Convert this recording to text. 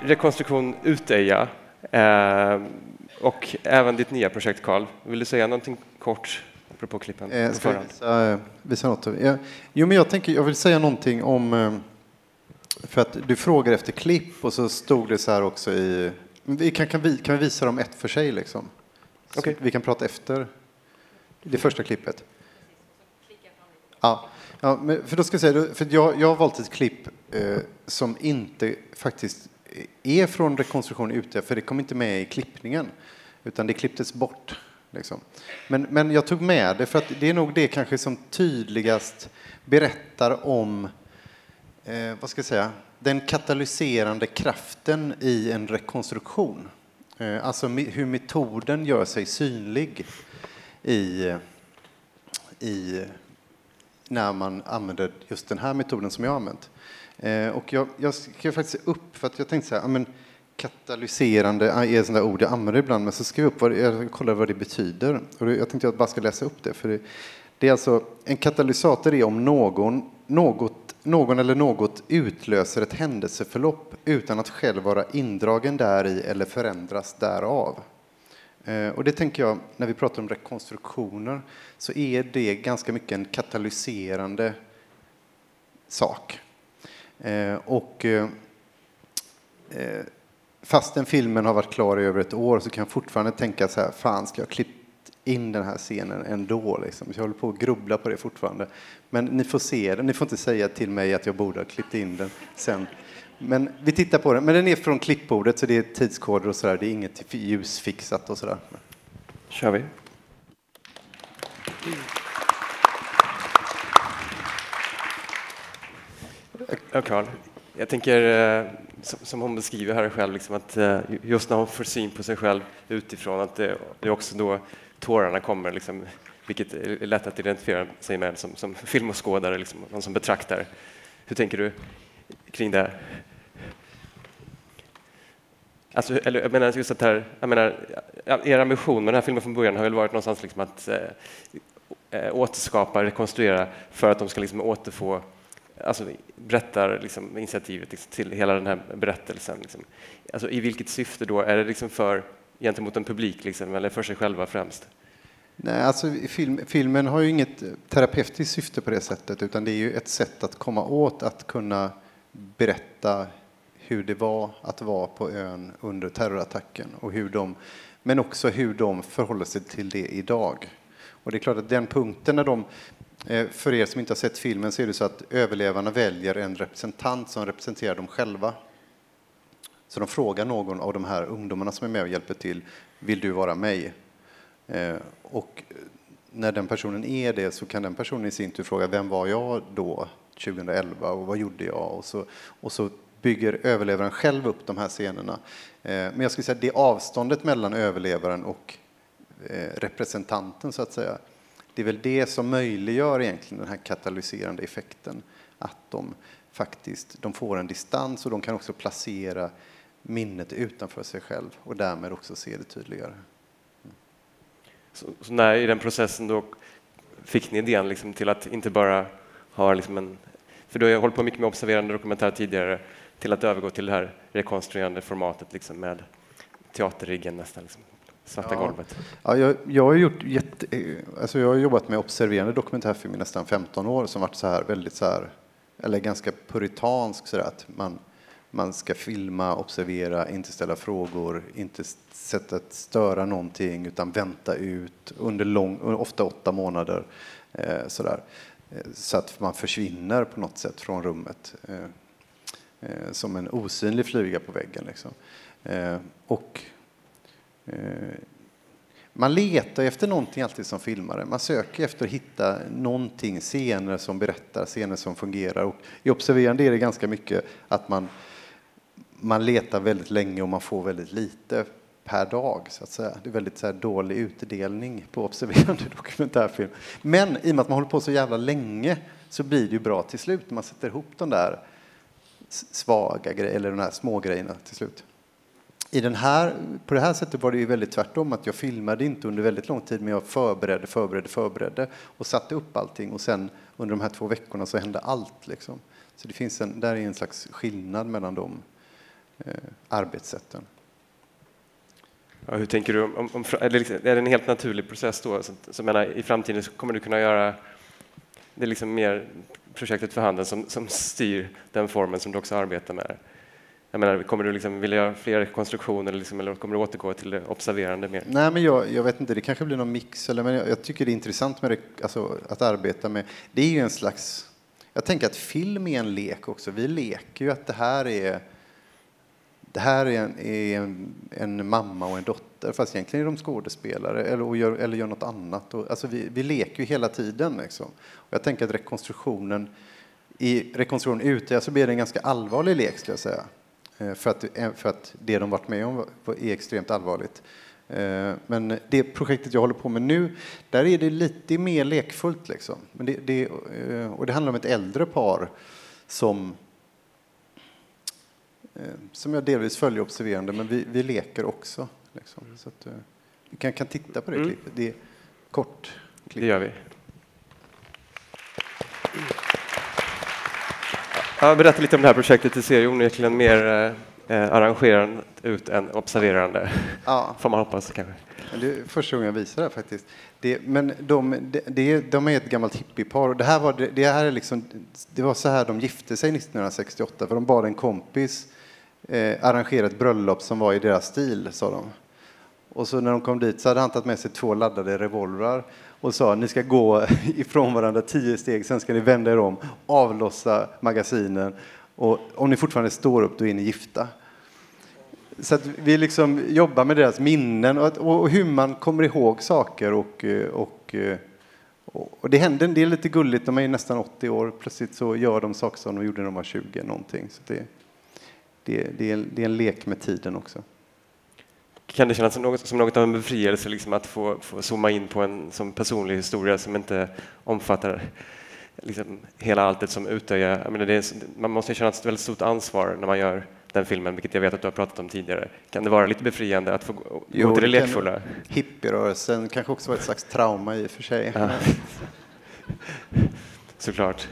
rekonstruktion Uteja eh, och även ditt nya projekt Karl. Vill du säga någonting kort apropå klippen? Eh, ska jag visa, visa något? Ja, jo, men jag tänker, jag vill säga någonting om, eh, för att du frågar efter klipp och så stod det så här också i, vi kan, kan, vi, kan vi visa dem ett för sig liksom? Okej. Vi kan prata efter det första klippet. Ja, ja men för då ska jag säga, för jag, jag har valt ett klipp eh, som inte faktiskt är från rekonstruktion ute, för det kom inte med i klippningen, utan det klipptes bort. Liksom. Men, men jag tog med det för att det är nog det kanske som tydligast berättar om, eh, vad ska jag säga, den katalyserande kraften i en rekonstruktion. Eh, alltså hur metoden gör sig synlig i, i när man använder just den här metoden som jag har använt. Eh, och jag, jag skrev faktiskt upp, för att jag tänkte så här, men katalyserande ah, är ett sånt där ord jag använder ibland, men så skrev jag upp vad det, jag kollade vad det betyder. Och jag tänkte att jag bara ska läsa upp det. För det, det är alltså, en katalysator är om någon, något, någon eller något utlöser ett händelseförlopp utan att själv vara indragen där i eller förändras därav. Eh, och det tänker jag, när vi pratar om rekonstruktioner, så är det ganska mycket en katalyserande sak. Eh, och eh, fastän filmen har varit klar i över ett år så kan jag fortfarande tänka så här, fan ska jag ha klippt in den här scenen ändå? Liksom. Så jag håller på att grubbla på det fortfarande. Men ni får se den, ni får inte säga till mig att jag borde ha klippt in den sen. Men vi tittar på den, men den är från klippbordet så det är tidskoder och sådär, det är inget ljusfixat och sådär. kör vi. Ja, Carl. Jag tänker, eh, som, hon beskriver här själv, liksom att eh, just när hon får syn på sig själv utifrån, att det, är också då tårarna kommer, liksom, vilket är lätt att identifiera sig med som, som filmåskådare, liksom, någon som betraktar. Hur tänker du kring det? Alltså, eller, jag menar just att här, jag menar, ja, er ambition med den här filmen från början har väl varit någonstans liksom att eh, eh, återskapa, rekonstruera för att de ska liksom återfå alltså, berättar liksom, initiativet liksom, till hela den här berättelsen. Liksom. Alltså, I vilket syfte då? Är det liksom för gentemot en publik liksom, eller för sig själva främst? Nej, alltså film, filmen har ju inget eh, terapeutiskt syfte på det sättet, utan det är ju ett sätt att komma åt att kunna berätta hur det var att vara på ön under terrorattacken och hur de, men också hur de förhåller sig till det idag. Och det är klart att den punkten när de, eh, för er som inte har sett filmen så är det så att överlevarna väljer en representant som representerar dem själva. Så de frågar någon av de här ungdomarna som är med och hjälper till, vill du vara mig? Eh, och när den personen är det så kan den personen i sin tur fråga, vem var jag då 2011 och vad gjorde jag? Och så, och så bygger överlevaren själv upp de här scenerna. Eh, men jag skulle säga att det avståndet mellan överlevaren och eh, representanten så att säga, det är väl det som möjliggör egentligen den här katalyserande effekten. Att de faktiskt de får en distans och de kan också placera minnet utanför sig själv och därmed också se det tydligare. Så, så när i den processen då fick ni idén liksom till att inte bara ha liksom en... För du har hållit på mycket med observerande dokumentär tidigare till att övergå till det här rekonstruerande formatet liksom med teaterriggen nästan, liksom, svarta Ja. golvet. Ja, jag, jag, har gjort jätte, alltså jag har jobbat med observerande dokumentärfilm i nästan 15 år som varit så här väldigt så här, eller ganska puritansk så där, att man, man ska filma, observera, inte ställa frågor, inte sätta att störa någonting utan vänta ut under lång, ofta åtta månader eh, så där, eh, så att man försvinner på något sätt från rummet. Eh, eh, som en osynlig fluga på väggen. Liksom. Eh, och eh, man letar efter någonting alltid som filmare. Man söker efter att hitta någonting, scener som berättar, scener som fungerar. Och I observerande är det ganska mycket att man, man letar väldigt länge och man får väldigt lite per dag. Så att säga. Det är väldigt så här, dålig utdelning på observerande dokumentärfilm. Men i och med att man håller på så jävla länge så blir det ju bra till slut när man sätter ihop de där svaga grejerna, eller de här små grejerna till slut. I den här, på det här sättet var det ju väldigt tvärtom, att jag filmade inte under väldigt lång tid, men jag förberedde, förberedde, förberedde och satte upp allting och sen under de här två veckorna så hände allt. Liksom. Så det finns en, där är en slags skillnad mellan de, eh, arbetssätten. Ja, hur tänker du? Om, om, är, det liksom, är det en helt naturlig process då? Så, så menar, I framtiden så kommer du kunna göra det är liksom mer projektet för handen som, som styr den formen som du också arbetar med. Jag menar, kommer du liksom vilja göra fler konstruktioner liksom, eller kommer du återgå till det observerande mer? Nej, men jag, jag vet inte, det kanske blir någon mix. Eller, men jag, jag tycker det är intressant med det, alltså, att arbeta med, det är ju en slags, jag tänker att film är en lek också. Vi leker ju att det här är det här är, en, är en, en, mamma och en dotter, fast egentligen är de skådespelare eller gör, eller gör något annat. Och, alltså vi, vi leker ju hela tiden. Liksom. Och jag tänker att rekonstruktionen i rekonstruktionen ute så blir det en ganska allvarlig lek, ska jag säga. Eh, för att, eh, för att det de varit med om är extremt allvarligt. Eh, men det projektet jag håller på med nu, där är det lite mer lekfullt. Liksom. Men det, det, och det handlar om ett äldre par som som jag delvis följer observerande, men vi, vi leker också. Liksom. Så att, vi kan, kan titta på det mm. klippet. Det är kort. Klipp. Det gör vi. Ja, berätta lite om det här projektet. Det ser ju onekligen mer eh, arrangerande ut än observerande. Ja. Får man hoppas kanske. Det är första gången jag visar det här faktiskt. Det, men de, de, de är ett gammalt hippiepar. Det, här var, det, det, här är liksom, det var så här de gifte sig 1968 för de bad en kompis eh, arrangera ett bröllop som var i deras stil, sa de. Och så när de kom dit så hade han tagit med sig två laddade revolvrar och sa ni ska gå ifrån varandra tio steg, sen ska ni vända er om, avlossa magasinen och om ni fortfarande står upp då är ni gifta. Så att vi liksom jobbar med deras minnen och, och hur man kommer ihåg saker och, eh, eh, och, och det händer, det är lite gulligt, de är nästan 80 år, plötsligt så gör de saker som de gjorde när de var 20 någonting. Så det, det, det, är, det är en lek med tiden också. Kan det kännas som något, som något av en befrielse liksom att få, få zooma in på en som personlig historia som inte omfattar liksom hela alltet som Utöja? man måste känna ett väldigt stort ansvar när man gör den filmen, vilket jag vet att du har pratat om tidigare. Kan det vara lite befriande att få gå jo, till det lekfulla? Hippierörelsen kanske också var ett slags trauma i och för sig. Ja. Såklart.